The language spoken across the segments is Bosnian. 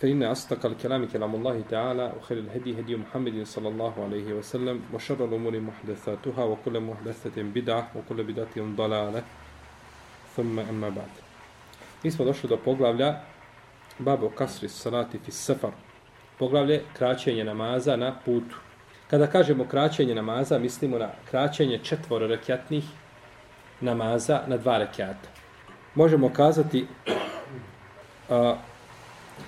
فإن أصدق الكلام كلام الله تعالى وخير الهدي هدي محمد صلى الله عليه وسلم وشر الأمور محدثاتها وكل محدثة بدعة وكل بدعة ضلالة ثم أما بعد Mi smo došli do poglavlja Babo Kasri Salati fi Safar. Poglavlje kraćenje namaza na putu. Kada kažemo kraćenje namaza, mislimo na kraćenje četvoro rekjatnih namaza na dva rekjata. Možemo kazati a,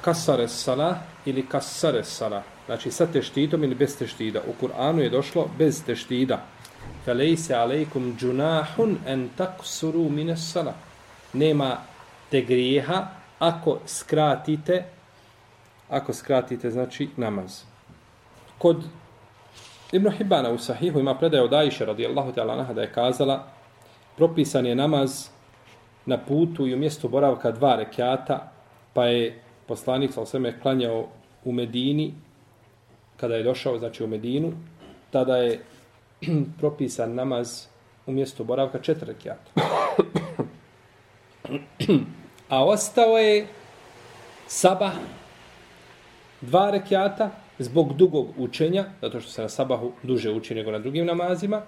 kasare sala ili kasare sala. Znači sa teštitom ili bez teštida. U Kur'anu je došlo bez teštida. Felejse alejkum džunahun en taksuru mine sala. Nema te grijeha ako skratite ako skratite znači namaz. Kod Ibn Hibana u Sahihu ima predaje od Aisha radijallahu ta'ala naha da je kazala propisan je namaz na putu i u mjestu boravka dva rekiata pa je poslanik sa osvrme klanjao u Medini, kada je došao, znači u Medinu, tada je propisan namaz u mjestu boravka četiri rekiata. A ostao je sabah dva rekiata zbog dugog učenja, zato što se na sabahu duže uči nego na drugim namazima,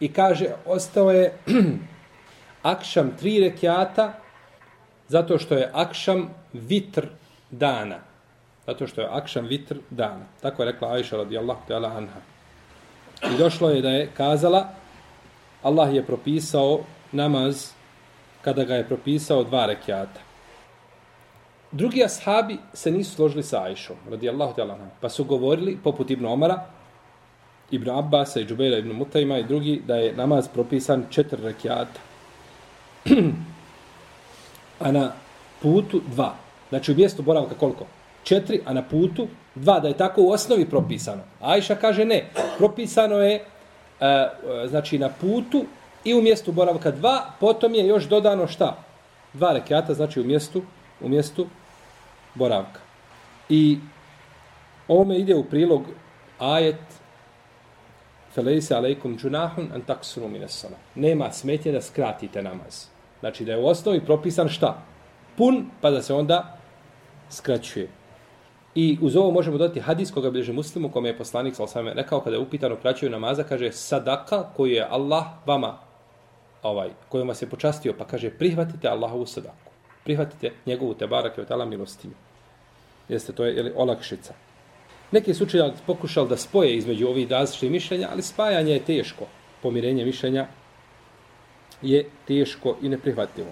i kaže, ostao je akšam tri rekiata, zato što je akšam vitr dana. Zato što je akšan vitr dana. Tako je rekla Aisha radijallahu ta'ala anha. I došlo je da je kazala Allah je propisao namaz kada ga je propisao dva rekiata. Drugi ashabi se nisu složili sa Aishom radijallahu ta'ala anha. Pa su govorili poput Ibn Omara, Ibn Abbas i Džubeira Ibn Mutajma i drugi da je namaz propisan četiri rekiata. A na putu dva. Znači u mjestu boravka koliko? Četiri, a na putu dva, da je tako u osnovi propisano. Ajša kaže ne, propisano je e, e, znači na putu i u mjestu boravka dva, potom je još dodano šta? Dva rekiata, znači u mjestu, u mjestu boravka. I ovome ide u prilog ajet Felejse alejkum džunahun an taksuru mine sala. Nema smetnje da skratite namaz. Znači da je u osnovi propisan šta? Pun, pa da se onda skraćuje. I uz ovo možemo dodati hadis koga bliže muslimu, kome je poslanik sa osame rekao kada je upitano kraćuju namaza, kaže sadaka koju je Allah vama, ovaj, kojom vas je počastio, pa kaže prihvatite Allahovu sadaku. Prihvatite njegovu tebarak i otala milostinju. Jeste, to je jeli, olakšica. Neki su učenjali pokušali da spoje između ovih različitih mišljenja, ali spajanje je teško. Pomirenje mišljenja je teško i neprihvatljivo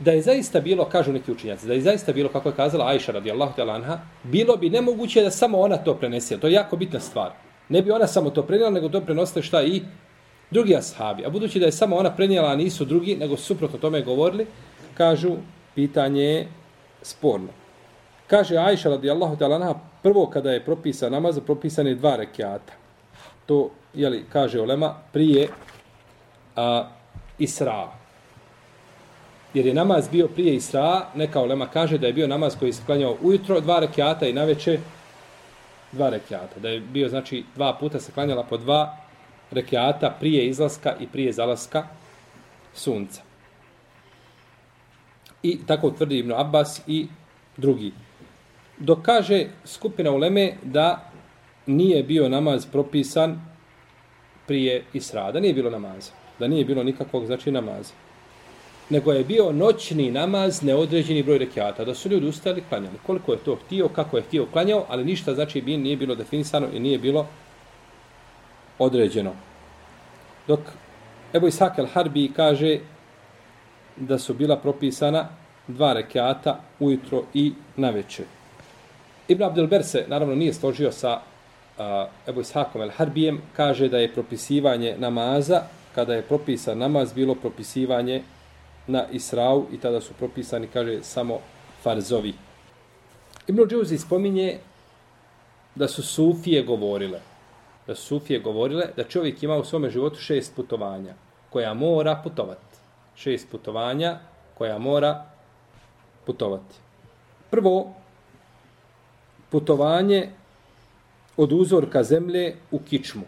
da je zaista bilo, kažu neki učinjaci, da je zaista bilo, kako je kazala Ajša radijallahu ta'ala anha, bilo bi nemoguće da samo ona to prenese. To je jako bitna stvar. Ne bi ona samo to prenijela, nego to prenosile šta i drugi ashabi. A budući da je samo ona prenijela, a nisu drugi, nego suprotno tome govorili, kažu, pitanje je sporno. Kaže Ajša radijallahu ta'ala anha, prvo kada je propisan namaz, propisan je dva rekiata. To, jeli, kaže Olema, prije a, Israa jer je namaz bio prije Isra, neka olema kaže da je bio namaz koji se klanjao ujutro, dva rekiata i naveče dva rekiata. Da je bio, znači, dva puta se klanjala po dva rekiata prije izlaska i prije zalaska sunca. I tako tvrdi Ibn Abbas i drugi. Dok kaže skupina uleme da nije bio namaz propisan prije Isra, da nije bilo namaza, da nije bilo nikakvog znači namaza nego je bio noćni namaz neodređeni broj rekiata, da su ljudi ustali klanjali. Koliko je to htio, kako je htio klanjao, ali ništa znači bi nije bilo definisano i nije bilo određeno. Dok Ebu Isak al-Harbi kaže da su bila propisana dva rekiata ujutro i naveče. Ibn Abdelber se naravno nije složio sa uh, Ebu Ishakom al-Harbijem, kaže da je propisivanje namaza, kada je propisan namaz, bilo propisivanje na Israu i tada su propisani, kaže, samo farzovi. Ibn Džuzi spominje da su Sufije govorile da su Sufije govorile da čovjek ima u svome životu šest putovanja koja mora putovati. Šest putovanja koja mora putovati. Prvo, putovanje od uzorka zemlje u kičmu.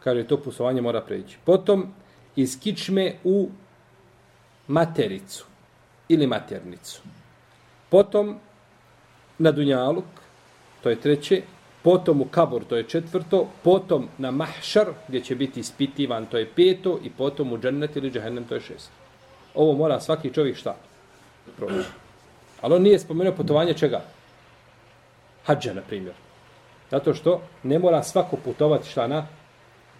Kaže, to putovanje mora preći. Potom, iz kičme u matericu ili maternicu. Potom, na Dunjaluk, to je treće, potom u Kabor, to je četvrto, potom na Mahšar, gdje će biti ispitivan, to je peto, i potom u Džennet ili Džehennem, to je šesto. Ovo mora svaki čovjek šta? Proći. Ali on nije spomenuo putovanje čega? Hadža, na primjer. Zato što ne mora svako putovati šta na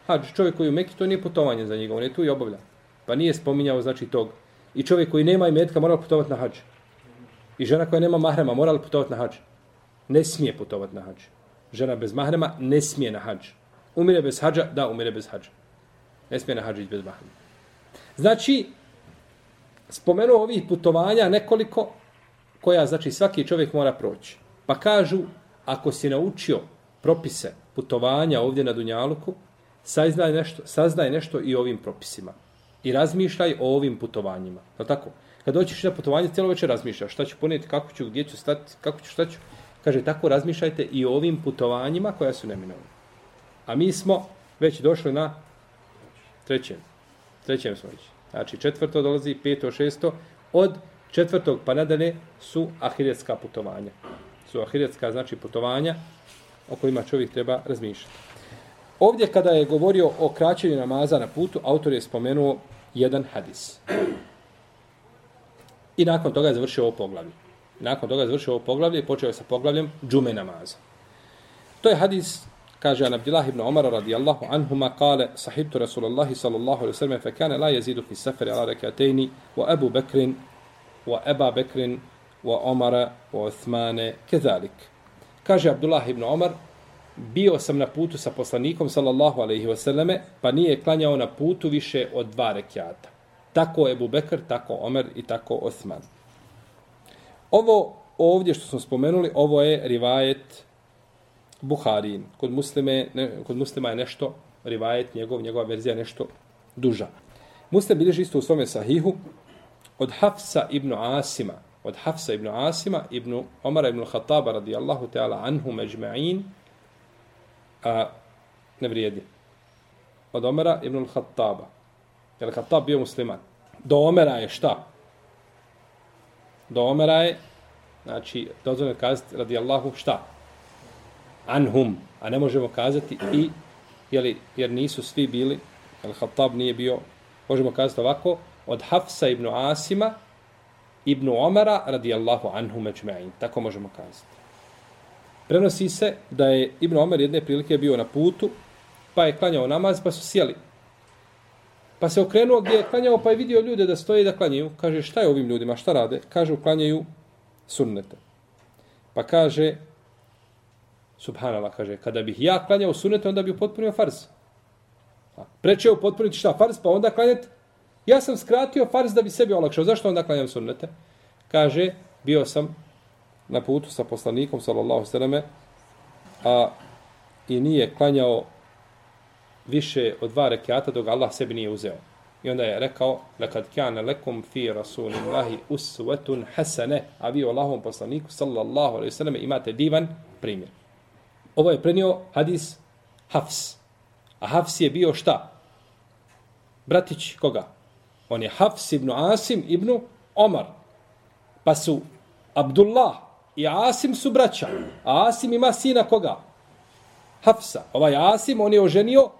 hađ. Čovjek koji u Mekki, to nije putovanje za njega, on je tu i obavlja. Pa nije spominjao znači tog. I čovjek koji nema imetka mora putovati na hađ. I žena koja nema mahrema mora li putovati na hađ? Ne smije putovati na hađ. Žena bez mahrema ne smije na hađ. Umire bez hađa? Da, umire bez hađa. Ne smije na hađ bez mahrema. Znači, spomenuo ovih putovanja nekoliko koja, znači, svaki čovjek mora proći. Pa kažu, ako si naučio propise putovanja ovdje na Dunjaluku, saznaj nešto, saznaj nešto i ovim propisima. I razmišljaj o ovim putovanjima. Je tako? Kad doćiš na putovanje, cijelo večer razmišljaš šta ću ponijeti, kako ću, gdje ću stati, kako ću, šta ću. Kaže, tako razmišljajte i o ovim putovanjima koja su neminovna. A mi smo već došli na trećem. Trećem smo već. Znači, četvrto dolazi, peto, šesto. Od četvrtog pa nadalje su ahiretska putovanja. Su ahiretska, znači, putovanja o kojima čovjek treba razmišljati. Ovdje kada je govorio o kraćenju namaza na putu, autor je spomenuo jedan hadis. I nakon toga je završio ovo poglavlje. Nakon toga je završio ovo poglavlje i počeo je sa poglavljem džume namaza. To je hadis, kaže an Abdillah ibn Omar radijallahu anhuma, kale, sahibtu Rasulullahi sallallahu alaihi sallam, fe kane la jezidu fi safari ala rekatejni, wa Abu Bekrin, wa Eba Bekrin, wa Omara, wa Uthmane, kezalik. Kaže Abdullah ibn Omar, bio sam na putu sa poslanikom sallallahu alejhi ve selleme pa nije klanjao na putu više od dva rekjata. Tako Ebu Bekr, tako Omer i tako Osman. Ovo ovdje što smo spomenuli, ovo je rivajet Buharin. Kod, muslime, ne, kod muslima je nešto, rivajet njegov, njegova verzija je nešto duža. Muslim bilježi isto u svome sahihu od Hafsa ibn Asima, od Hafsa ibn Asima, ibn Omara ibn Khattaba radijallahu ta'ala anhu međma'in, a ne vrijedi. Od Omera ibn al-Khattaba. Je Khattab bio musliman? Do Omera je šta? Do Omera je, znači, dozvoljeno kazati radi Allahu šta? Anhum. A ne možemo kazati i, jeli, jer nisu svi bili, al Khattab nije bio, možemo kazati ovako, od Hafsa ibn Asima, ibn Omara radijallahu anhu međma'in. Tako možemo kazati. Prenosi se da je Ibn Omer jedne prilike bio na putu, pa je klanjao namaz, pa su sjeli. Pa se okrenuo gdje je klanjao, pa je vidio ljude da stoje da klanjaju. Kaže, šta je ovim ljudima, šta rade? Kaže, uklanjaju sunnete. Pa kaže, subhanallah, kaže, kada bih ja klanjao sunnete, onda bih upotpunio farz. Preče upotpuniti šta, farz, pa onda klanjati. Ja sam skratio farz da bi sebi olakšao. Zašto onda klanjam sunnete? Kaže, bio sam na putu sa poslanikom sallallahu alejhi a i nije klanjao više od dva rekata dok Allah sebi nije uzeo. I onda je rekao, lekad kjane lekum fi rasulillahi usvetun hasane, a vi o Allahom poslaniku, sallallahu alaihi sallam, imate divan primjer. Ovo je prenio hadis Hafs. A Hafs je bio šta? Bratić koga? On je Hafs ibn Asim ibn Omar. Pa su Abdullah, i Asim su braća. Asim ima sina koga? Hafsa. Ovaj Asim, on je oženio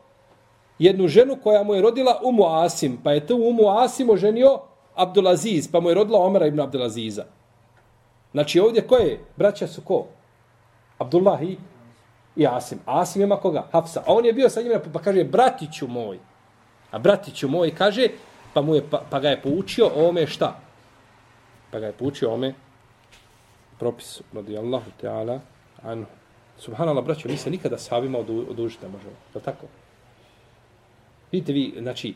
jednu ženu koja mu je rodila Umu Asim. Pa je tu Umu Asim oženio Abdulaziz, pa mu je rodila Omera ibn Abdulaziza. Znači ovdje ko je? Braća su ko? Abdullah i, i Asim. Asim ima koga? Hafsa. A on je bio sa njima, pa kaže, bratiću moj. A bratiću moj kaže, pa, mu je, pa, pa ga je poučio ome šta? Pa ga je poučio ome propis radijallahu ta'ala anhu. Subhanallah, braćo, mi se nikada sahabima odužiti ne možemo. Je tako? Vidite vi, znači,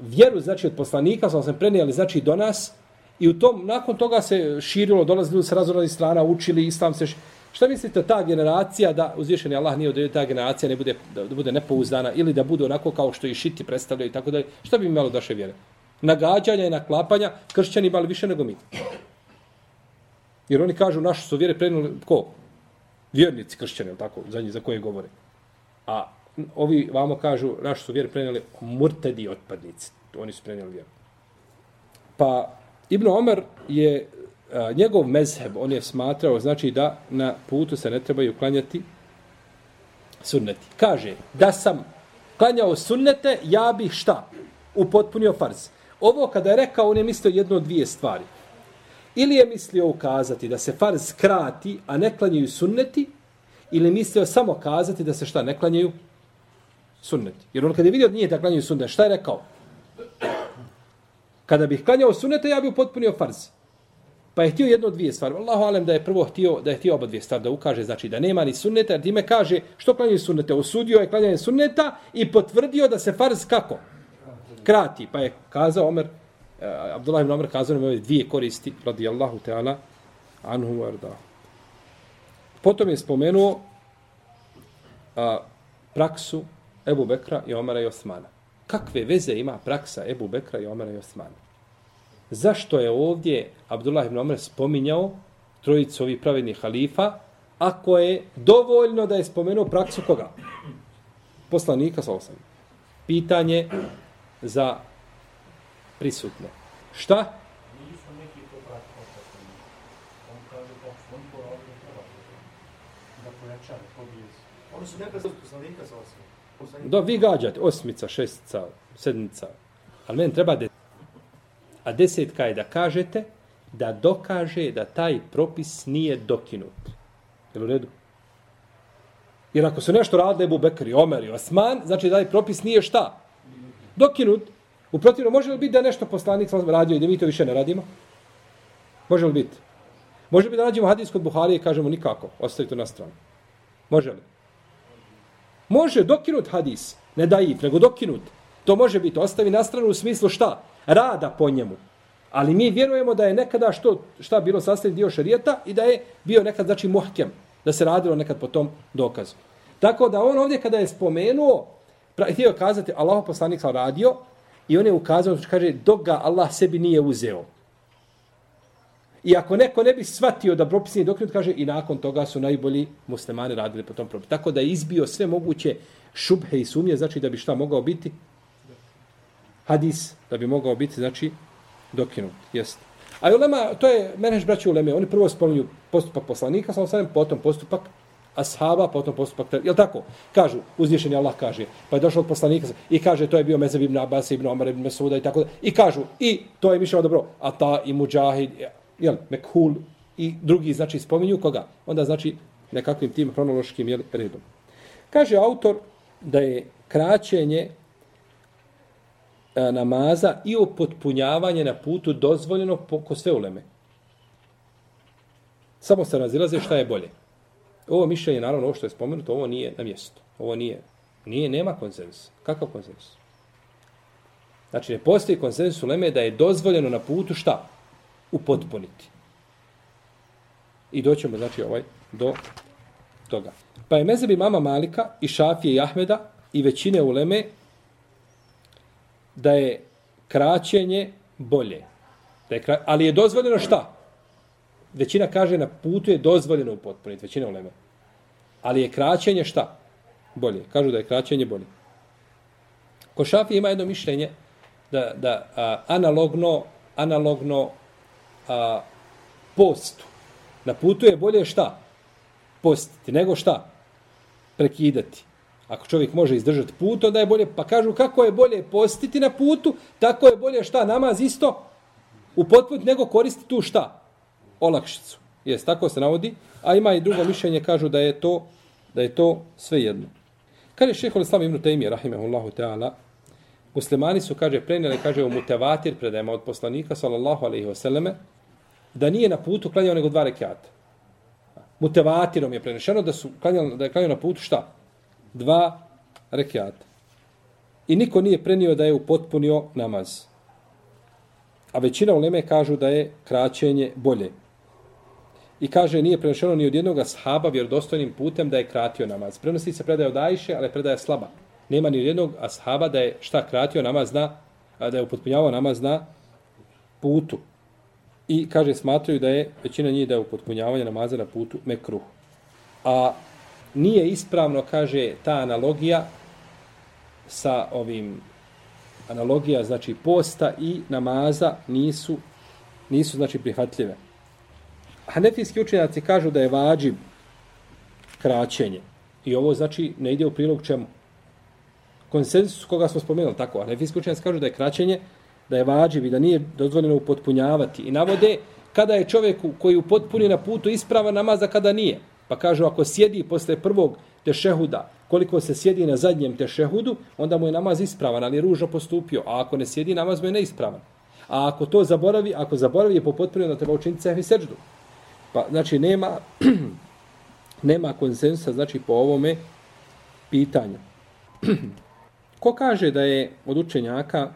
vjeru, znači, od poslanika smo se prenijeli, znači, do nas, i u tom, nakon toga se širilo, dolazili se razorali strana, učili, islam se, Šta mislite ta generacija da uzvišeni Allah nije odredio ta generacija ne bude da bude nepouzdana ili da bude onako kao što i šiti predstavljaju i tako dalje? Šta bi imalo daše vjere? Nagađanja i naklapanja kršćani imali više nego mi. Jer oni kažu našu su vjere prenuli ko? Vjernici kršćani, tako, za njih za koje govore. A ovi vamo kažu našu su vjere prenijeli murtedi otpadnici. Oni su prenijeli vjeru. Pa Ibn Omer je a, njegov mezheb, on je smatrao, znači da na putu se ne trebaju klanjati sunneti. Kaže, da sam klanjao sunnete, ja bih šta? Upotpunio farz. Ovo kada je rekao, on je mislio jedno od dvije stvari. Ili je mislio ukazati da se farz krati, a ne klanjaju sunneti, ili mislio samo kazati da se šta ne klanjaju sunneti. Jer on kada je vidio da nije da klanjaju sunnete, šta je rekao? Kada bih klanjao sunnete, ja bih upotpunio farz. Pa je htio jedno od dvije stvari. Allahu alem da je prvo htio da je htio oba dvije stvari da ukaže, znači da nema ni sunneta, jer time kaže što klanjaju sunnete. Osudio je klanjanje sunneta i potvrdio da se farz kako? Krati. Pa je kazao Omer, uh, Abdullah ibn Amr kazao nam ove dvije koristi, radijallahu ta'ala, anhu arda. Potom je spomenuo uh, praksu Ebu Bekra i Omara i Osmana. Kakve veze ima praksa Ebu Bekra i Omara i Osmana? Zašto je ovdje Abdullah ibn Omer spominjao trojicu ovih pravednih halifa, ako je dovoljno da je spomenuo praksu koga? Poslanika sa osam. Pitanje za prisutne. Šta? To da Oni su nekada poslanika sa osam. Da, vi gađate, osmica, šestica, sedmica. Ali meni treba da A desetka je da kažete da dokaže da taj propis nije dokinut. Jel u redu? Jer ako su nešto radili Ebu Bekri, Omer i Osman, znači da taj propis nije šta? Dokinut. U protivno, može li biti da nešto poslanik sam radio i da mi to više ne radimo? Može li biti? Može li da nađemo hadis kod Buharije i kažemo nikako, ostavi to na stranu? Može li? Može dokinut hadis, ne da if, nego dokinut. To može biti, ostavi na stranu u smislu šta? rada po njemu. Ali mi vjerujemo da je nekada što šta bilo sastavni dio šarijeta i da je bio nekad znači muhkem, da se radilo nekad po tom dokazu. Tako da on ovdje kada je spomenuo, htio kazati Allah poslanik sam radio i on je ukazao, kaže, dok ga Allah sebi nije uzeo. I ako neko ne bi shvatio da propis nije dokinut, kaže, i nakon toga su najbolji muslimani radili po tom propisu. Tako da je izbio sve moguće šubhe i sumnje, znači da bi šta mogao biti hadis da bi mogao biti, znači, dokinut. Jest. A ulema, to je meneš braća uleme, oni prvo spominju postupak poslanika, samo sadem, potom postupak ashaba, pa potom postupak, jel tako? Kažu, uzvišen Allah kaže, pa je došao od poslanika i kaže, to je bio Mezeb ibn Abbas, ibn Omar, ibn Mesuda i tako da. I kažu, i to je mišljeno dobro, a ta i Mujahid, jel, Mekhul i drugi, znači, spominju koga? Onda, znači, nekakvim tim hronološkim jel, redom. Kaže autor da je kraćenje e, namaza i upotpunjavanje na putu dozvoljeno po sve uleme. Samo se razilaze šta je bolje. Ovo mišljenje, naravno, ovo što je spomenuto, ovo nije na mjestu. Ovo nije, nije, nema konsensus. Kakav konsensus? Znači, ne postoji konsensus u Leme da je dozvoljeno na putu šta? Upotpuniti. I doćemo, znači, ovaj, do toga. Pa je mezebi mama Malika i Šafije i Ahmeda i većine uleme da je kraćenje bolje. Da je kra... Ali je dozvoljeno šta? Većina kaže na putu je dozvoljeno upotpuniti, većina uleme. Ali je kraćenje šta? Bolje. Kažu da je kraćenje bolje. Ko šafi ima jedno mišljenje da, da a, analogno, analogno a, postu. Na putu je bolje šta? Postiti. Nego šta? Prekidati. Ako čovjek može izdržati put, onda je bolje, pa kažu kako je bolje postiti na putu, tako je bolje šta, namaz isto u potpunit nego koristiti tu šta? Olakšicu. Jes, tako se navodi. A ima i drugo mišljenje, kažu da je to, da je to sve jedno. Kad je šehol Islam ibn Taymi, rahimahullahu ta'ala, muslimani su, kaže, prenijeli, kaže, u mutevatir predajama od poslanika, sallallahu alaihi wasallame, da nije na putu klanjao nego dva rekiata. Mutevatirom je prenešeno da su klanjali, da je klanjao na putu šta? dva rekiata. I niko nije prenio da je upotpunio namaz. A većina uleme kažu da je kraćenje bolje. I kaže, nije prenošeno ni od jednog ashaba vjerodostojnim putem da je kratio namaz. Prenosi se predaje od Ajše, ali predaje slaba. Nema ni od jednog ashaba da je šta kratio namaz na, da je upotpunjavao namaz na putu. I kaže, smatraju da je većina njih da je upotpunjavanje namaza na putu mekruh. A nije ispravno, kaže, ta analogija sa ovim analogija, znači posta i namaza nisu, nisu znači prihvatljive. Hanefijski učenjaci kažu da je vađib kraćenje. I ovo znači ne ide u prilog čemu? Konsensus koga smo spomenuli, tako. Hanefijski učenjaci kažu da je kraćenje, da je vađib i da nije dozvoljeno upotpunjavati. I navode kada je čovjeku koji upotpuni na putu isprava namaza, kada nije. Pa kažu ako sjedi posle prvog tešehuda, koliko se sjedi na zadnjem tešehudu, onda mu je namaz ispravan, ali je ružno postupio. A ako ne sjedi, namaz mu je neispravan. A ako to zaboravi, ako zaboravi je popotpunio da treba učiniti sehvi seđdu. Pa, znači, nema, nema konsensa, znači, po ovome pitanju. Ko kaže da je od učenjaka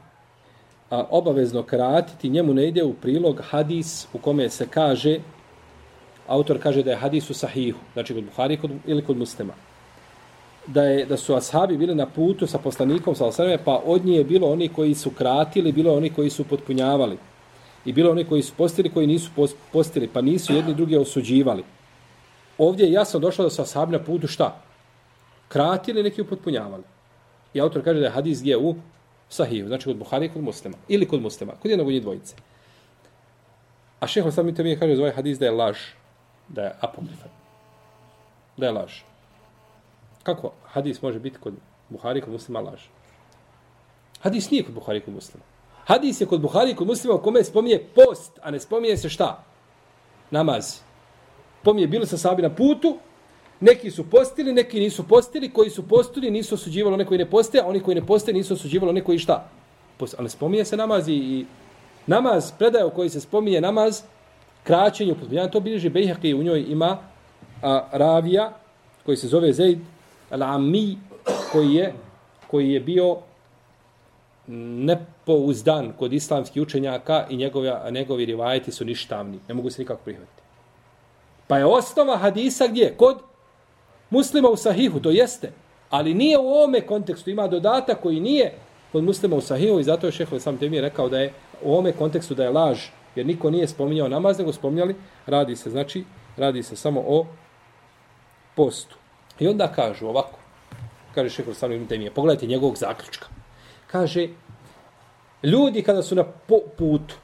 a, obavezno kratiti, njemu ne ide u prilog hadis u kome se kaže, autor kaže da je hadis u sahihu, znači kod Buhari kod, ili kod muslima, da, je, da su ashabi bili na putu sa poslanikom, sa osreme, pa od nje je bilo oni koji su kratili, bilo oni koji su potpunjavali. I bilo oni koji su postili, koji nisu postili, pa nisu jedni drugi osuđivali. Ovdje je jasno došlo da su ashabi na putu šta? Kratili, neki upotpunjavali. I autor kaže da je hadis gdje u sahiju, znači kod Buhari i kod muslima. Ili kod muslima, kod jednog njih dvojice. A šeho sam mi to mi kaže za ovaj hadis da je laž, da je apokrifan. Da je laž. Kako hadis može biti kod Buhari i kod muslima laž? Hadis nije kod Buhari i kod muslima. Hadis je kod Buhari kod muslima u kome spominje post, a ne spominje se šta? Namaz. Pominje bilo sa sabi na putu, neki su postili, neki nisu postili, koji su postili nisu osuđivali one koji ne poste, a oni koji ne poste nisu osuđivali one koji šta? Post, ali spominje se namaz i, i namaz, predaje u koji se spominje namaz, kraćenje, upotpunjanje, to bilježi Bejhaki u njoj ima a, ravija koji se zove Zaid al-Ammi koji je, koji je bio nepouzdan kod islamskih učenjaka i njegovi, njegovi rivajeti su ništavni. Ne mogu se nikako prihvatiti. Pa je osnova hadisa gdje? Kod muslima u sahihu, to jeste. Ali nije u ovome kontekstu. Ima dodatak koji nije kod muslima u sahihu i zato je šeho sam temi rekao da je u ovome kontekstu da je laž. Jer niko nije spominjao namaz, nego spominjali, radi se, znači, radi se samo o postu. I onda kažu ovako, kaže šeho sam temi, pogledajte njegovog zaključka kaže, ljudi kada su na putu,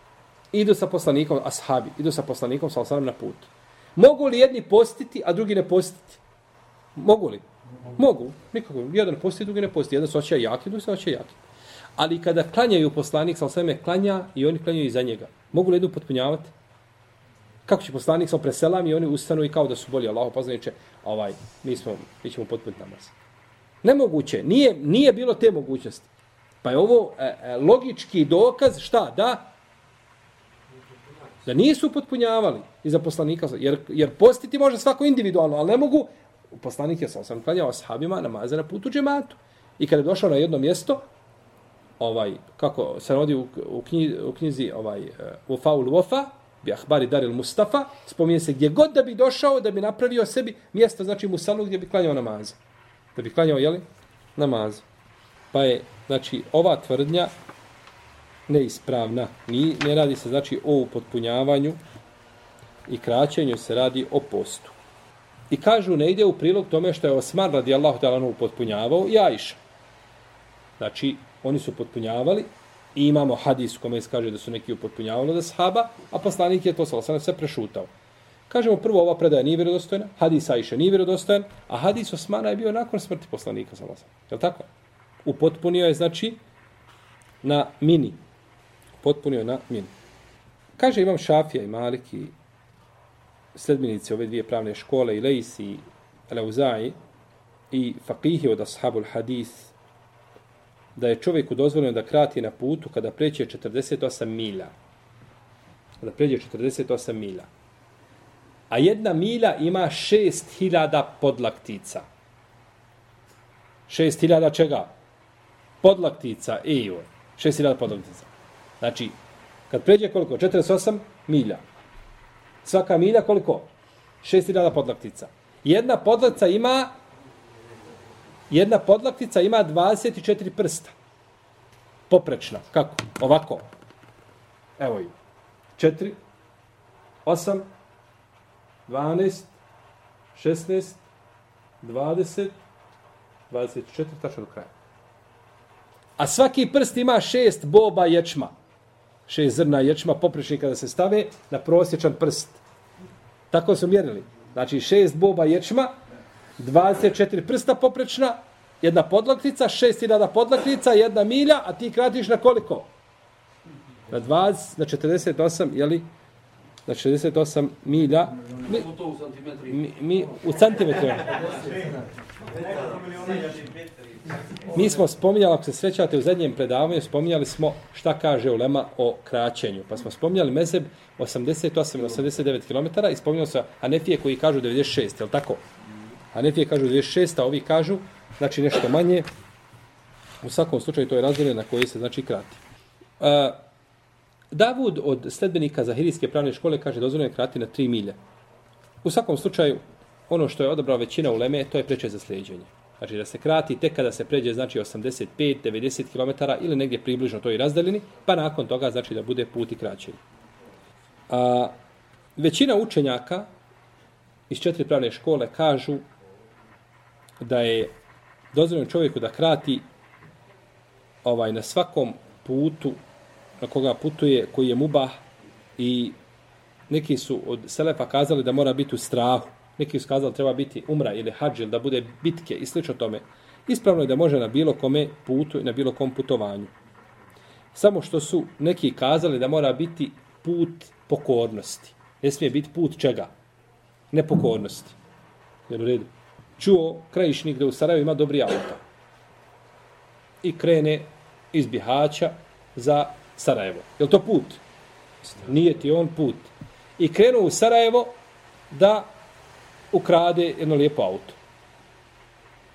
idu sa poslanikom, ashabi, idu sa poslanikom, sa osanem na put. Mogu li jedni postiti, a drugi ne postiti? Mogu li? Mogu. Nikako. Jedan posti, drugi ne posti. Jedan se oće jaki, drugi se oće jaki. Ali kada klanjaju poslanik, sa osanem klanja i oni klanjaju iza njega. Mogu li jednu potpunjavati? Kako će poslanik sa preselam i oni ustanu i kao da su bolji Allaho poznaniče, ovaj, mi, smo, mi ćemo potpuniti namaz. Nemoguće. Nije, nije bilo te mogućnosti. Pa je ovo e, e, logički dokaz šta? Da da nisu potpunjavali iza poslanika. Jer, jer postiti može svako individualno, ali ne mogu. Poslanik je sam klanjao ashabima namaze na putu džematu. I kada je došao na jedno mjesto, ovaj, kako se rodi u, u, knjizi, u knjizi ovaj, e, u Faul Wofa, bi Ahbari Daril Mustafa, spominje se gdje god da bi došao, da bi napravio sebi mjesto, znači Musalu gdje bi klanjao namaze. Da bi klanjao, jeli, namaze. Pa je, znači, ova tvrdnja neispravna. Ni, ne radi se, znači, o upotpunjavanju i kraćenju se radi o postu. I kažu, ne ide u prilog tome što je Osman radi Allahu talanu upotpunjavao i Ajša. Znači, oni su potpunjavali i imamo hadis u kome se kaže da su neki upotpunjavali da sahaba, a poslanik je to sa sve prešutao. Kažemo prvo ova predaja nije vjerodostojna, hadis Ajša nije vjerodostojan, a hadis Osmana je bio nakon smrti poslanika sa Je li tako? Upotpunio je, znači, na mini. Potpunio na mini. Kaže imam Šafija i Maliki, sledbenici ove dvije pravne škole, i Lejsi, i Leuzai, i fakihi od Ashabul Hadis, da je čovjeku dozvoljeno da krati na putu kada pređe 48 milja. Kada pređe 48 milja. A jedna milja ima 6000 podlaktica. 6000 čega? Podlaktica EU. 6000 podlaktica. Znači, kad pređe koliko? 48 milja. Svaka milja koliko? 6000 podlaktica. Jedna podlaktica ima jedna podlaktica ima 24 prsta. Poprečna. Kako? Ovako. Evo ju. 4, 8, 12, 16, 20, 24, tačno do kraja. A svaki prst ima šest boba ječma. Šest zrna ječma poprečni kada se stave na prosječan prst. Tako su mjerili. Znači šest boba ječma, 24 prsta poprečna, jedna podlaktica, šest ilada podlaktica, jedna milja, a ti kratiš na koliko? Na 20, na 48, jeli? Na 68 milja. Mi, mi, mi u centimetrima. Mi smo spominjali, ako se srećate u zadnjem predavanju, spominjali smo šta kaže Ulema o kraćenju. Pa smo spominjali mezeb 88 ili 89 km i spominjali se Anefije koji kažu 96, je li tako? Anefije kažu 96, a ovi kažu, znači nešto manje. U svakom slučaju to je razdelje na koji se znači krati. Uh, Davud od sledbenika Zahirijske pravne škole kaže dozvoljeno je krati na 3 milje. U svakom slučaju, ono što je odabrao većina uleme, to je preče za sljeđenje. Znači da se krati tek kada se pređe znači 85-90 km ili negdje približno toj razdaljini, pa nakon toga znači da bude put i kraćenje. A, većina učenjaka iz četiri pravne škole kažu da je dozvoljeno čovjeku da krati ovaj na svakom putu na koga putuje, koji je mubah i neki su od Selefa kazali da mora biti u strahu neki su kazali treba biti umra ili hađ da bude bitke i slično tome. Ispravno je da može na bilo kome putu i na bilo kom putovanju. Samo što su neki kazali da mora biti put pokornosti. Ne smije biti put čega? Nepokornosti. Jer u redu. Čuo krajišnik da u Sarajevo ima dobri auto. I krene iz Bihaća za Sarajevo. Je to put? Nije ti on put. I krenuo u Sarajevo da ukrade jedno lijepo auto.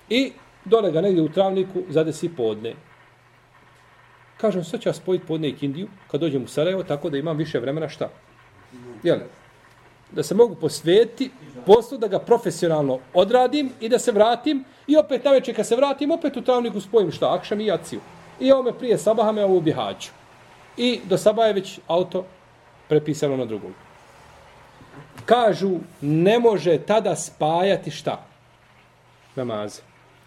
I dole ga negdje u travniku zade si podne. Kažem, sad ću ja spojiti podne i Kindiju kad dođem u Sarajevo, tako da imam više vremena šta? Jel? Da se mogu posvetiti poslu, da ga profesionalno odradim i da se vratim i opet na večer kad se vratim, opet u travniku spojim šta? Akšam i jaciju. I ovo me prije sabaha me ovo u Bihaću. I do sabaha je već auto prepisano na drugog kažu ne može tada spajati šta? Namaze.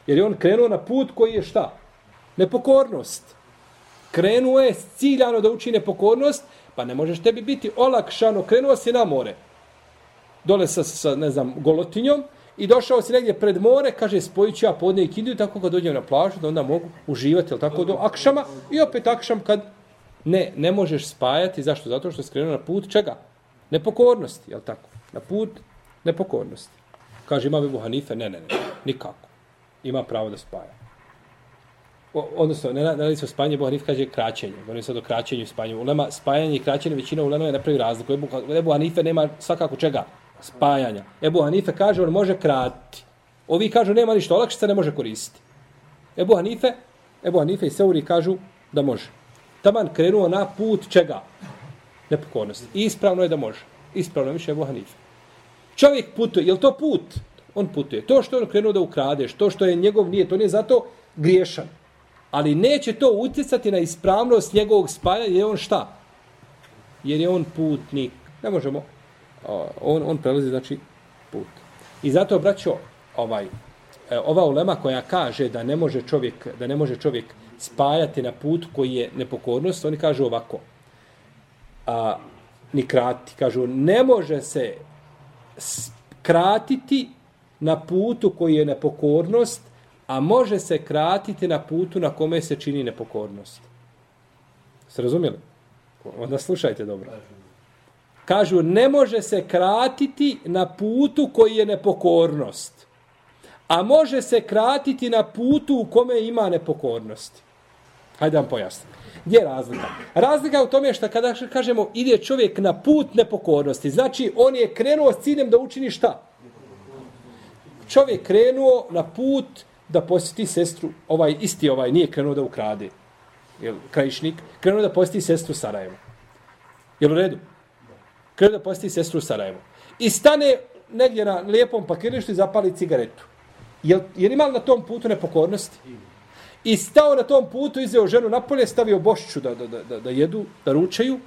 Jer je on krenuo na put koji je šta? Nepokornost. Krenuo je ciljano da uči nepokornost, pa ne možeš tebi biti olakšano. Krenuo si na more. Dole sa, sa ne znam, golotinjom i došao si negdje pred more, kaže spojit ću ja podne i kindiju, tako kad dođem na plažu, da onda mogu uživati, jel tako, do akšama. I opet akšam kad ne, ne možeš spajati. Zašto? Zato što je skrenuo na put čega? Nepokornosti, je tako? Na put nepokornosti. Kaže, ima Ebu Hanife? Ne, ne, ne, nikako. Ima pravo da spaja. O, odnosno, ne, ne, radi se o spajanju, Ebu Hanife kaže kraćenje. Govorim sad o kraćenju i spajanju. Ulema, spajanje i kraćenje, većina ulema je ne pravi razliku. Ebu, Ebu Hanife nema svakako čega? Spajanja. Ebu Hanife kaže, on može kratiti. Ovi kažu, nema ništa, olakšica ne može koristiti. Ebu Hanife, Ebu Hanife i Seuri kažu da može. Taman krenuo na put čega? Nepokornosti. I ispravno je da može. Ispravno je više Ebu Hanife. Čovjek putuje, je to put? On putuje. To što je on krenuo da ukrade, to što je njegov nije, to nije zato griješan. Ali neće to utjecati na ispravnost njegovog spajanja, jer je on šta? Jer je on putnik. Ne možemo. On, on prelazi, znači, put. I zato, braćo, ovaj, e, ova ulema koja kaže da ne može čovjek, da ne može čovjek spajati na put koji je nepokornost, oni kažu ovako. A, ni krati. Kažu, ne može se kratiti na putu koji je nepokornost, a može se kratiti na putu na kome se čini nepokornost. Se razumjeli? Onda slušajte dobro. Kažu, ne može se kratiti na putu koji je nepokornost, a može se kratiti na putu u kome ima nepokornost. Hajde vam pojasnim. Gdje je razlika? Razlika je u tome što kada kažemo ide čovjek na put nepokornosti, znači on je krenuo s ciljem da učini šta? Čovjek krenuo na put da posjeti sestru, ovaj isti ovaj nije krenuo da ukrade, jel, krajišnik, krenuo da posjeti sestru Sarajevo. Jel u redu? Krenuo da posjeti sestru Sarajevo. I stane negdje na lijepom pakirištu i zapali cigaretu. Jel, jel li na tom putu nepokornosti? I stao na tom putu, izveo ženu napolje, stavio bošću da, da, da, da jedu, da ručaju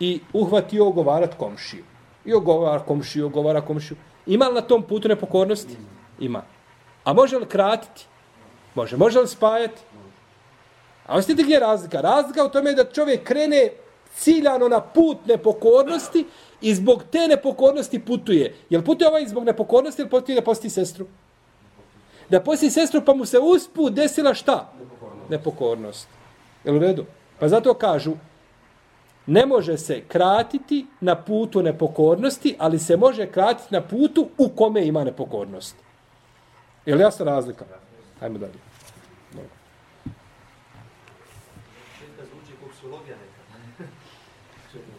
i uhvatio ogovarat komšiju. I ogovara komšiju, ogovara komšiju. Ima li na tom putu nepokornosti? Ima. A može li kratiti? Može. Može li spajati? A osjetite gdje je razlika? Razlika u tome je da čovjek krene ciljano na put nepokornosti i zbog te nepokornosti putuje. Jel putuje ovaj zbog nepokornosti ili putuje da posti sestru? Da posti sestru pa mu se usput desila šta? Nepokornost. Jel u redu? Pa zato kažu, ne može se kratiti na putu nepokornosti, ali se može kratiti na putu u kome ima nepokornost. Je li jasna razlika? Hajmo dalje.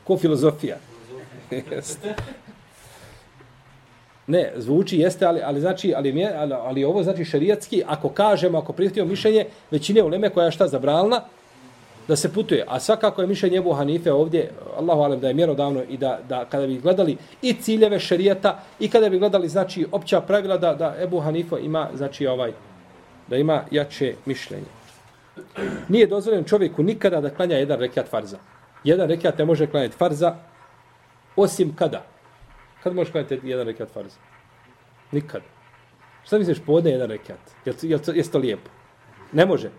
Ko filozofija ne, zvuči jeste, ali, ali znači, ali, ali, ali ovo znači šerijatski, ako kažemo, ako prihvatimo mišljenje, većine uleme koja je šta zabralna, da se putuje. A svakako je mišljenje Ebu Hanife ovdje, Allahu alem, da je mjerodavno i da, da kada bi gledali i ciljeve šerijata i kada bi gledali, znači, opća pravila da, da Ebu Hanife ima, znači, ovaj, da ima jače mišljenje. Nije dozvoljeno čovjeku nikada da klanja jedan rekiat farza. Jedan rekiat ne može klanjati farza, osim kada? Kad možeš klanjati jedan rekat farza? Nikad. Šta misliš, podne jedan rekat? Je, jel, je to lijepo? Ne može.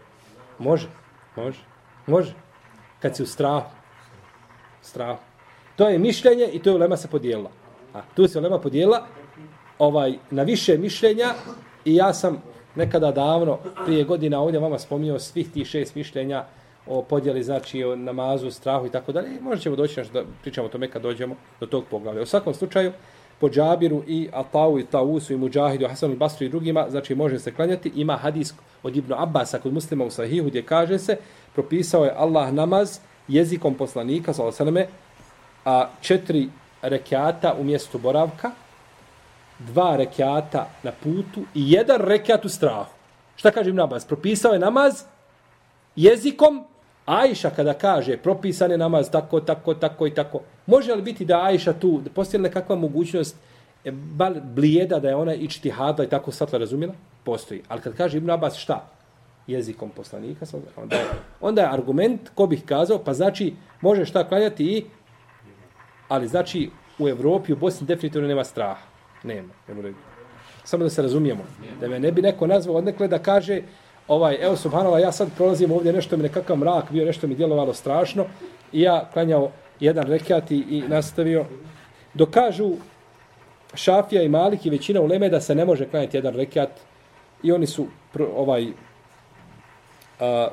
Može. Može. Može. Kad si u strahu. Strahu. To je mišljenje i to je ulema se podijela. A, tu se ulema podijela ovaj, na više mišljenja i ja sam nekada davno, prije godina ovdje vama spominjao svih tih šest mišljenja o podjeli, znači o namazu, strahu i tako dalje. Možda ćemo doći nešto da pričamo o tome kad dođemo do tog poglavlja. U svakom slučaju, po Džabiru i Atau i Tausu i Muđahidu, Hasanu Basru i drugima, znači može se klanjati. Ima hadis od Ibnu Abbasa kod muslima u Sahihu gdje kaže se, propisao je Allah namaz jezikom poslanika, sallallahu a četiri rekiata u mjestu boravka, dva rekiata na putu i jedan rekiat u strahu. Šta kaže Ibn Abbas? Propisao je namaz jezikom Ajša kada kaže propisan je namaz tako, tako, tako i tako, može li biti da Ajša tu, da postoji li kakva mogućnost e, blijeda da je ona i čtihadla i tako satla razumjela? Postoji. Ali kad kaže Ibn Abbas šta? Jezikom poslanika, onda je, onda je argument, ko bih kazao, pa znači može šta klanjati i, ali znači u Evropi, u Bosni definitivno nema straha. Nema. Samo da se razumijemo. Da me ne bi neko nazvao odnekle da kaže, ovaj, evo subhanallah, ja sad prolazim ovdje, nešto mi nekakav mrak bio, nešto mi djelovalo strašno, i ja klanjao jedan rekat i, i nastavio. Dokažu Šafija i Malik i većina u Leme da se ne može klanjati jedan rekat, i oni su pro, ovaj, a,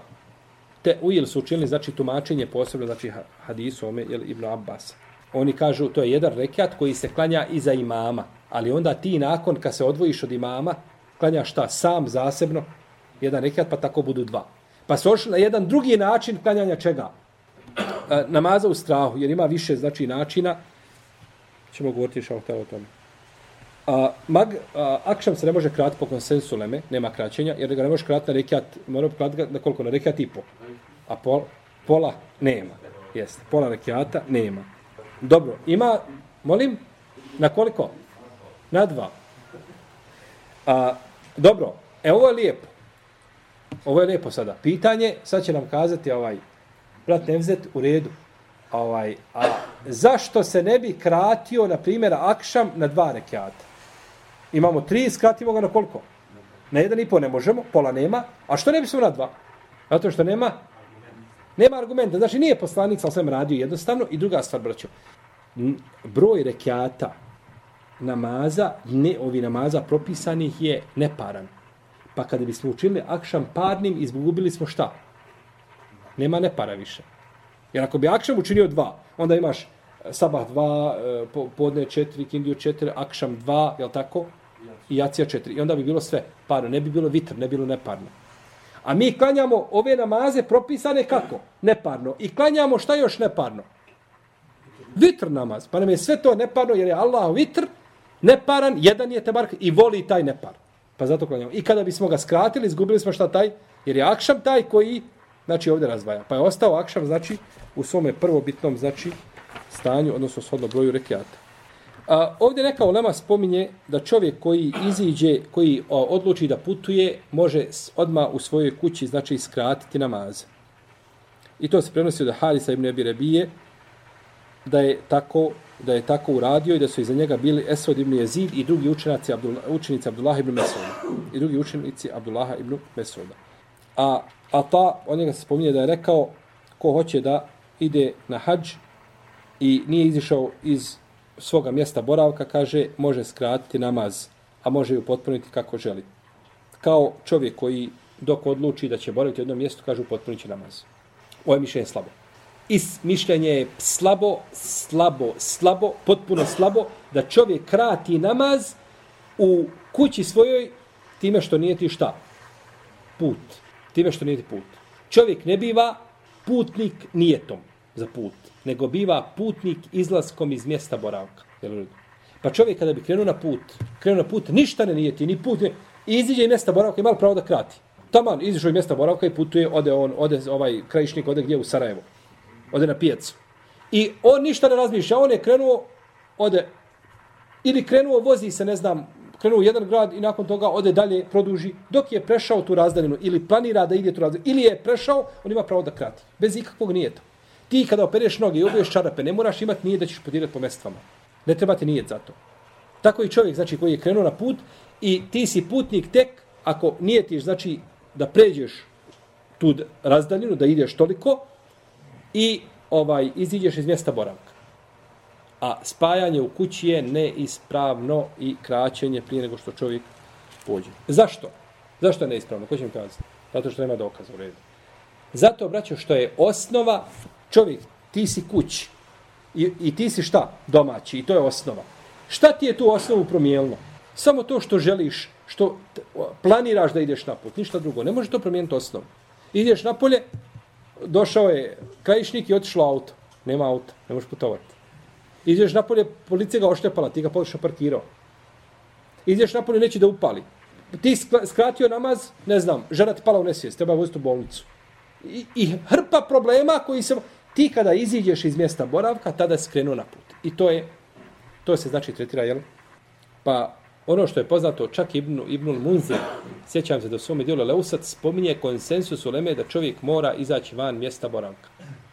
te ujel su učinili, znači, tumačenje posebno, znači, hadisu ome, jel, Ibn Abbas. Oni kažu, to je jedan rekat koji se klanja iza imama, ali onda ti nakon, kad se odvojiš od imama, klanjaš šta, sam, zasebno, jedan rekiat, pa tako budu dva. Pa se na jedan drugi način klanjanja čega? E, namaza u strahu, jer ima više znači načina. Ćemo govoriti što o tome. A, mag, a, akšam se ne može krati po konsensu leme, nema kraćenja, jer ga ne može krati na rekiat, mora krati na koliko, na rekiat i po. A pol, pola nema. Jeste, pola rekiata nema. Dobro, ima, molim, na koliko? Na dva. A, dobro, e ovo je lijepo. Ovo je lijepo sada. Pitanje, sad će nam kazati ovaj brat Nevzet u redu. Ovaj, a zašto se ne bi kratio, na primjer, akšam na dva rekiata? Imamo tri, skratimo ga na koliko? Na jedan i po ne možemo, pola nema. A što ne bi smo na dva? Zato što nema Nema argumenta. Znači, nije poslanik sa svem radio jednostavno. I druga stvar, braćo. Broj rekiata namaza, ne ovi namaza propisanih je neparan. Pa kada bismo učinili akšam parnim, izgubili smo šta? Nema ne para više. Jer ako bi akšam učinio dva, onda imaš e, sabah dva, e, podne četiri, kindiju četiri, akšam dva, jel tako? I jacija četiri. I onda bi bilo sve parno. Ne bi bilo vitr, ne bi bilo neparno. A mi klanjamo ove namaze propisane kako? Neparno. I klanjamo šta još neparno? Vitr namaz. Pa nam je sve to neparno jer je Allah vitr, neparan, jedan je tebark i voli taj nepar. Pa zato klanjamo. I kada bismo ga skratili, izgubili smo šta taj? Jer je akšam taj koji, znači, ovdje razdvaja. Pa je ostao akšam, znači, u svome prvobitnom, znači, stanju, odnosno shodno broju rekiata. A, ovdje neka ulema spominje da čovjek koji iziđe, koji o, odluči da putuje, može odma u svojoj kući, znači skratiti namaz. I to se prenosi od Harisa ibn Abi Rabije, da je tako da je tako uradio i da su iza njega bili Esod ibn Jezid i drugi učenici Abdullah, učenici Abdullah ibn Mesuda. I drugi učenici Abdullah ibn Mesuda. A, a ta, on njega se spominje da je rekao ko hoće da ide na hađ i nije izišao iz svoga mjesta boravka, kaže, može skratiti namaz, a može ju potpuniti kako želi. Kao čovjek koji dok odluči da će boraviti u jednom mjestu, kaže, potpunit namaz. Ovo je mišljenje slabo. I mišljenje je slabo, slabo, slabo, potpuno slabo, da čovjek krati namaz u kući svojoj time što nije ti šta? Put. Time što nije ti put. Čovjek ne biva putnik nijetom za put, nego biva putnik izlaskom iz mjesta boravka. Pa čovjek kada bi krenuo na put, krenuo na put, ništa ne nijeti, ni put, ne, iziđe iz mjesta boravka i malo pravo da krati. Taman, izišao iz mjesta boravka i putuje, ode on, ode ovaj krajišnik, ode gdje u Sarajevo. Ode na pijacu. I on ništa ne razmišlja, on je krenuo, ode, ili krenuo, vozi se, ne znam, krenuo u jedan grad i nakon toga ode dalje, produži, dok je prešao tu razdaljinu ili planira da ide tu razdaljinu, ili je prešao, on ima pravo da krati. Bez ikakvog nijeta. Ti kada opereš noge i obuješ čarape, ne moraš imati nije da ćeš podirati po mestvama. Ne treba ti nijet za to. Tako i čovjek, znači, koji je krenuo na put i ti si putnik tek ako nijetiš, znači, da pređeš tu razdaljinu, da ideš toliko i ovaj iziđeš iz mjesta boravka. A spajanje u kući je neispravno i kraćenje prije nego što čovjek pođe. Zašto? Zašto je neispravno? Ko će mi kazati? Zato što nema dokaza u redu. Zato, braćo, što je osnova čovjek, ti si kući i, i ti si šta? Domaći i to je osnova. Šta ti je tu osnovu promijenilo? Samo to što želiš, što planiraš da ideš na put, ništa drugo. Ne može to promijeniti osnovu. Ideš na polje, došao je krajišnik i otišlo auto. Nema auta, ne možeš putovati. Ideš napolje, policija ga oštepala, ti ga poliša parkirao. Ideš napolje, neće da upali. Ti skratio namaz, ne znam, žena ti pala u nesvijest, treba voziti u bolnicu. I, I hrpa problema koji se... Ti kada iziđeš iz mjesta boravka, tada se krenuo na put. I to je, to se znači tretira, jel? Pa ono što je poznato čak Ibn, Ibnul Munzir, sjećam se da u svome dijelu Leusat spominje konsensus u Leme da čovjek mora izaći van mjesta boravka.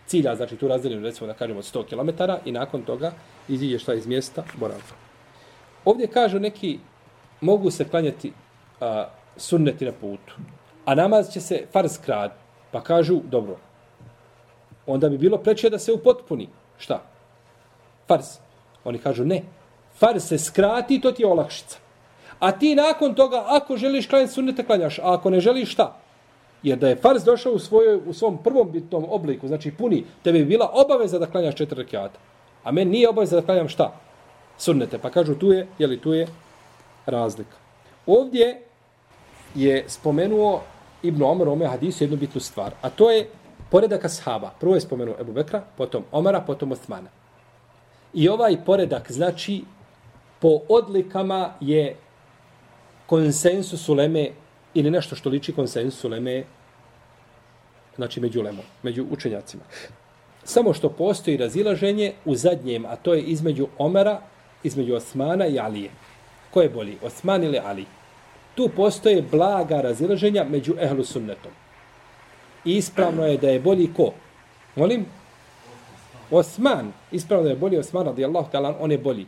Cilja, znači tu razdeljenu, recimo da kažemo 100 km i nakon toga iziđe šta iz mjesta boravka. Ovdje kažu neki, mogu se klanjati a, sunneti na putu, a namaz će se farz krad, pa kažu, dobro, onda bi bilo preče da se upotpuni. Šta? Farz. Oni kažu, ne, farz se skrati, to ti je olakšica. A ti nakon toga, ako želiš klanjati sunnete, klanjaš. A ako ne želiš, šta? Jer da je farz došao u, svojoj, u svom prvom bitnom obliku, znači puni, tebi bi bila obaveza da klanjaš četiri rekiata. A meni nije obaveza da klanjam šta? Sunnete. Pa kažu, tu je, jeli tu je razlika. Ovdje je spomenuo Ibn Omer ome hadisu jednu bitnu stvar. A to je poredak ashaba. Prvo je spomenuo Ebu Bekra, potom Omara, potom Osmana. I ovaj poredak znači po odlikama je konsensus uleme ili nešto što liči konsensus uleme znači među ulemom, među učenjacima. Samo što postoji razilaženje u zadnjem, a to je između Omera, između Osmana i Alije. Ko je bolji, Osman ili Ali? Tu postoje blaga razilaženja među ehlu sunnetom. Ispravno je da je bolji ko? Molim? Osman. Ispravno je bolji Osman, radijallahu talan, on je bolji.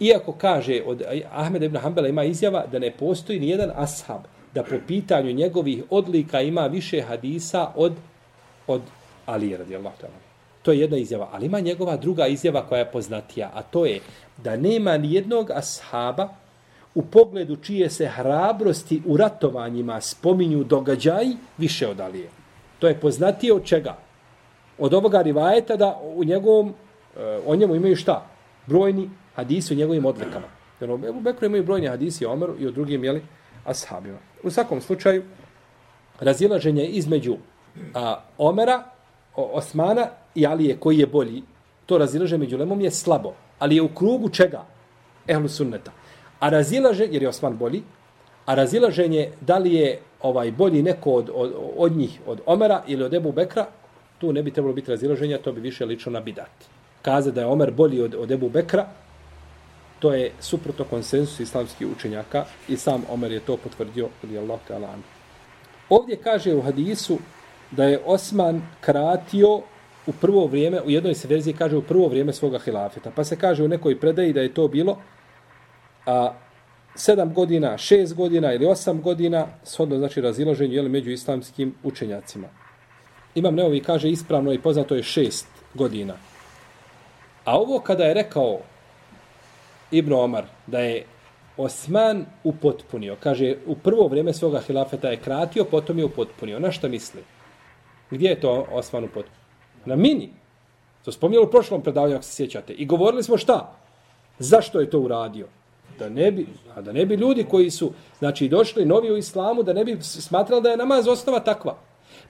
Iako kaže od Ahmeda ibn Hanbala ima izjava da ne postoji ni jedan ashab da po pitanju njegovih odlika ima više hadisa od od Ali radijallahu ta'ala. To je jedna izjava, ali ima njegova druga izjava koja je poznatija, a to je da nema ni jednog ashaba u pogledu čije se hrabrosti u ratovanjima spominju događaj više od Alije. To je poznatije od čega? Od ovoga rivajeta da u njegovom, e, o njemu imaju šta? Brojni hadisi o njegovim odlikama. Jer u Bekru imaju brojni hadisi o Omeru i o drugim, jeli, ashabima. U svakom slučaju, razilaženje između a, Omera, o, Osmana i Alije koji je bolji, to razilaženje među Lemom je slabo. Ali je u krugu čega? Ehlu sunneta. A razilaženje, jer je Osman bolji, a razilaženje da li je ovaj bolji neko od, od, od njih, od Omera ili od Ebu Bekra, tu ne bi trebalo biti razilaženja, to bi više lično na bidat. Kaze da je Omer bolji od, od Ebu Bekra, To je suprotno konsensus islamskih učenjaka i sam Omer je to potvrdio od Allah ta'ala. Ovdje kaže u hadisu da je Osman kratio u prvo vrijeme, u jednoj se verziji kaže u prvo vrijeme svoga hilafeta. Pa se kaže u nekoj predaji da je to bilo a, sedam godina, šest godina ili osam godina, shodno znači razilaženju jeli, među islamskim učenjacima. Imam Neovi kaže ispravno i poznato je šest godina. A ovo kada je rekao Ibn Omar da je Osman upotpunio, kaže u prvo vrijeme svoga hilafeta je kratio, potom je upotpunio. Na šta misli? Gdje je to Osman upotpunio? Na mini. To spomnjalo u prošlom predavanju, ako se sjećate. I govorili smo šta? Zašto je to uradio? Da ne bi, a da ne bi ljudi koji su znači došli novi u islamu, da ne bi smatrali da je namaz osnova takva.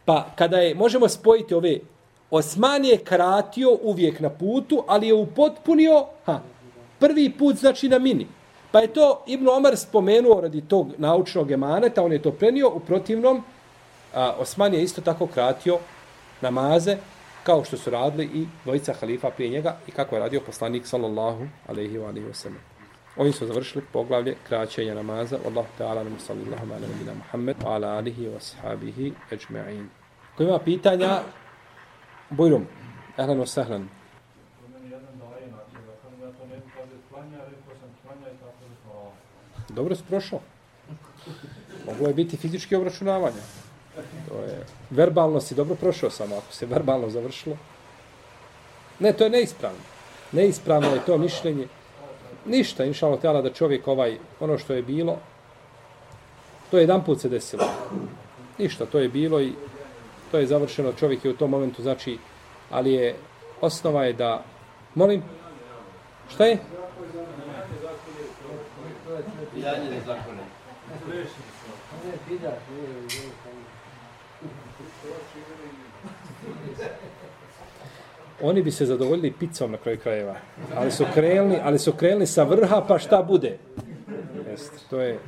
Pa kada je, možemo spojiti ove, Osman je kratio uvijek na putu, ali je upotpunio, ha, prvi put znači na mini. Pa je to Ibn Omar spomenuo radi tog naučnog emaneta, on je to prenio, u protivnom, a, Osman je isto tako kratio namaze, kao što su radili i dvojica halifa prije njega i kako je radio poslanik sallallahu alaihi wa alaihi wa sallam. Oni su završili poglavlje kraćenja namaza. Allahu ta'ala nam sallallahu ala nabina Muhammed wa ala alihi wa sahabihi ajma'in. Ko ima pitanja, Bujrum, ehlan wa sahlan. Dobro si prošao. Moglo je biti fizički obračunavanje. To je, verbalno si dobro prošao samo, ako se verbalno završilo. Ne, to je neispravno. Neispravno je to mišljenje. Ništa, inšalo tela, da čovjek ovaj, ono što je bilo, to je jedan put se desilo. Ništa, to je bilo i to je završeno. Čovjek je u tom momentu, znači, ali je, osnova je da, molim, šta je? Pitanje zakone. Oni bi se zadovoljili picom na kraju krajeva. Ali su krenuli, ali su krenuli sa vrha, pa šta bude? Jeste, to je...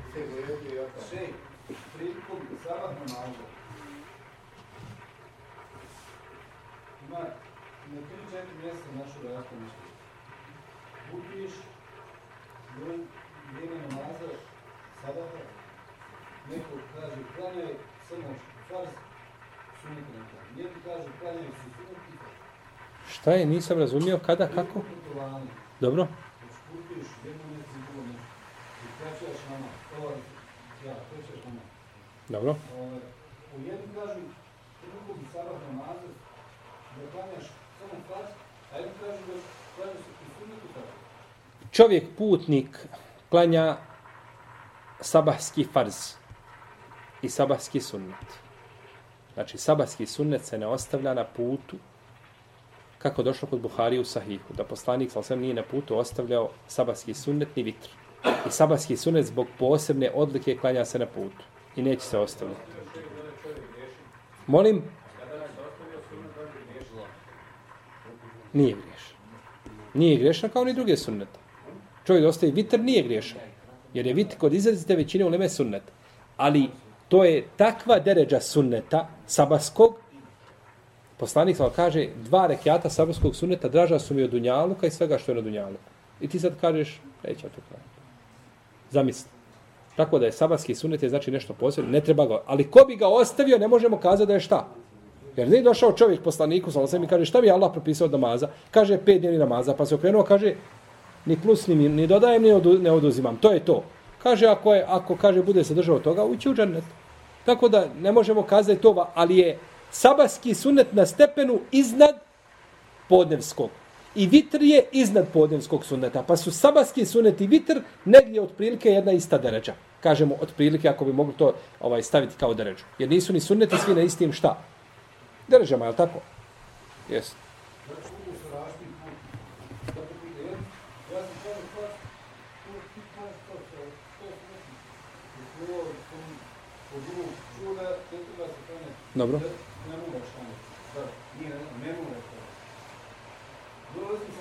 Neko kaže, klanjaj samo farz, sunet ne klanjaj. Neki kaže, klanjaj su sunet i Šta je, nisam razumio, kada, kako? Dobro. Dobro. U jednom kažu, prvo bi sabah namazu, da klanjaš samo farz, a jednom kažu da klanjaš i sunetu tako. Čovjek putnik klanja sabahski farz i sabahski sunnet. Znači, sabahski sunnet se ne ostavlja na putu kako došlo kod Buhari u Sahihu, da poslanik sa osvijem nije na putu ostavljao sabatski sunnet ni vitr. I sabatski sunnet zbog posebne odlike klanja se na putu i neće se ostavljati. Molim? Nije griješan. Nije griješan kao ni druge sunnete. Čovjek da ostaje vitr nije griješan. Jer je vitr kod izrazite većine u leme sunnet. Ali to je takva deređa sunneta sabaskog Poslanik sam kaže, dva rekiata sabarskog suneta draža su mi od Dunjaluka i svega što je na Dunjaluku. I ti sad kažeš, neće to klanjati. Zamisli. Tako da je sabarski sunet je znači nešto posebno, ne treba ga, ali ko bi ga ostavio, ne možemo kazati da je šta. Jer nije došao čovjek poslaniku, sa osam i kaže, šta bi Allah propisao od namaza? Kaže, pet dnevni namaza, pa se okrenuo, kaže, ni plus, ni, ni dodajem, ni odu, ne oduzimam. To je to. Kaže, ako, je, ako kaže, bude se držao toga, ući u džanet. Tako da ne možemo kazati to, ali je sabaski sunet na stepenu iznad podnevskog. I vitr je iznad podnevskog suneta. Pa su sabaski sunet i vitr negdje otprilike jedna ista deređa. Kažemo otprilike ako bi mogli to ovaj staviti kao deređu. Jer nisu ni sunneti svi na istim šta? Deređama, je li tako? Jesi. Dobro.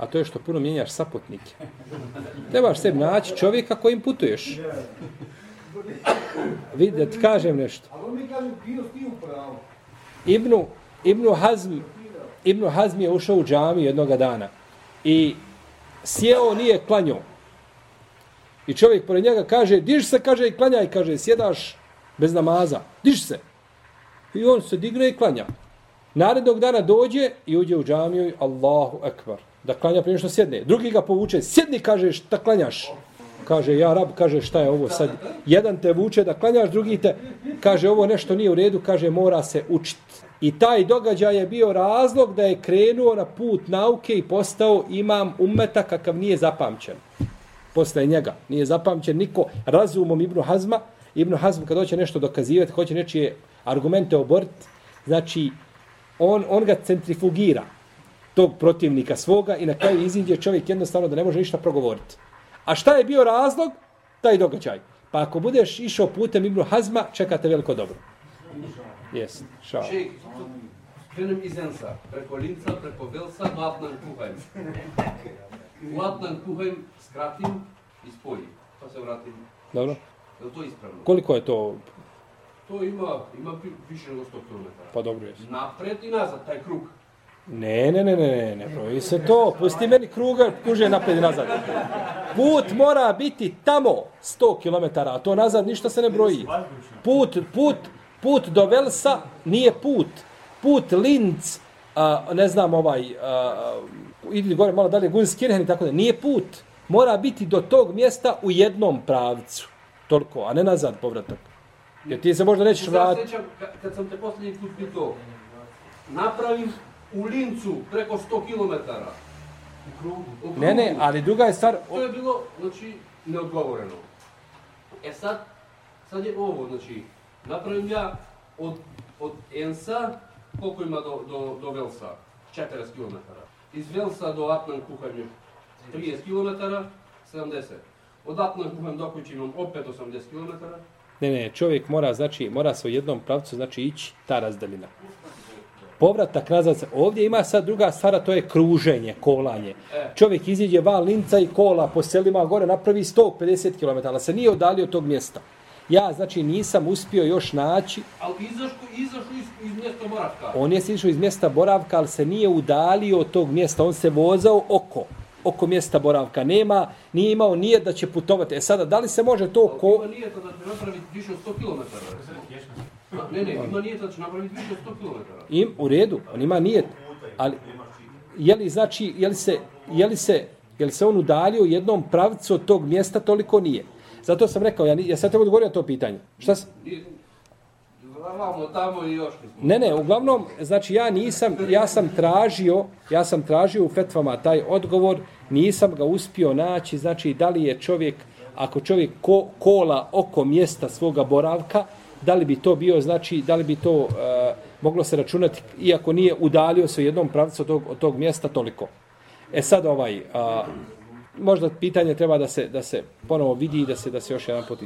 A to je što puno mijenjaš saputnike. Trebaš sebi naći čovjeka kojim putuješ. Vidi, da ti kažem nešto. On mi kaže, ti u. Ibnu, Ibnu Hazm, Ibnu Hazm je ušao u džamiju jednoga dana i sjeo nije klanjao. I čovjek pored njega kaže, diš se, kaže, i klanjaj, kaže, sjedaš bez namaza, diš se. I on se digne i klanja. Narednog dana dođe i uđe u džamiju i Allahu ekbar. Da klanja prije što sjedne. Drugi ga povuče, sjedni, kaže, šta klanjaš? Kaže, ja rab, kaže, šta je ovo sad? Jedan te vuče da klanjaš, drugi te, kaže, ovo nešto nije u redu, kaže, mora se učiti. I taj događaj je bio razlog da je krenuo na put nauke i postao imam ummeta kakav nije zapamćen. Posle njega nije zapamćen niko razumom Ibnu Hazma. Ibnu Hazm kad hoće nešto dokazivati, hoće nečije argumente oboriti, znači on, on ga centrifugira tog protivnika svoga i na kraju iziđe čovjek jednostavno da ne može ništa progovoriti. A šta je bio razlog? Taj događaj. Pa ako budeš išao putem Ibnu Hazma, čekate veliko dobro. Jes, šao. Krenem iz Ensa, preko Linca, preko Velsa, do Atnan Kuhajm. U Atnan Kuhajm skratim i spojim, pa se vratim. Dobro. Je li to ispravno? Koliko je to? To ima, ima više nego 100 km. Pa dobro je. Napred i nazad, taj krug. Ne, ne, ne, ne, ne, ne broji se to. Pusti meni kruga, kuže napred i nazad. Put mora biti tamo 100 km, a to nazad ništa se ne broji. Put, put, put do Velsa nije put. Put Linz, a, ne znam ovaj, a, idi gore malo dalje, Gunskirchen i tako da, nije put. Mora biti do tog mjesta u jednom pravcu. Toliko, a ne nazad povratak. Jer ti se možda nećeš vratiti. kad sam te posljednji put pitao, napravim u Lincu preko 100 km. U krugu. U krugu. Ne, ne, ali druga je stvar, To je bilo, znači, neodgovoreno. E sad, sad je ovo, znači, napravim ja od, od Ensa, koliko ima do, do, do Velsa? 40 km. Iz Velsa do Atman Kuhanju 30 km, 70. Od Atman Kuhanju do Kući imam opet 80 km. Ne, ne, čovjek mora, znači, mora se u jednom pravcu, znači, ići ta razdaljina. Povratak nazad, se- ovdje ima sad druga stvar, a to je kruženje, kolanje. E. Čovjek iziđe van linca i kola po selima gore, napravi 150 km, ali se nije odalio od tog mjesta. Ja, znači, nisam uspio još naći, Ali izašao, izašao iz, iz mjesta Moravka. on je sišao iz mjesta boravka, ali se nije udalio od tog mjesta, on se vozao oko, oko mjesta boravka. Nema, nije imao nije da će putovati. E sada, da li se može to Ali ko... Ima nijeta da će napraviti više od 100 km. Ne, ne, ima nijeta da će napraviti više od 100 km. Im, u redu, on ima nijet, ali je li znači, je li se, je li se, je li se on udalio jednom pravcu od tog mjesta, toliko nije. Zato sam rekao, ja, ja sad te odgovorio na to pitanje. Šta s... I, vamo tamo i još nismo. Ne, ne, uglavnom, znači ja nisam, ja sam tražio, ja sam tražio u fetvama taj odgovor, nisam ga uspio naći, znači da li je čovjek, ako čovjek ko, kola oko mjesta svoga boravka, da li bi to bio, znači, da li bi to e, moglo se računati, iako nije udalio se u jednom pravcu od tog, od tog mjesta toliko. E sad ovaj, a, možda pitanje treba da se, da se ponovo vidi i da se, da se još jedan put.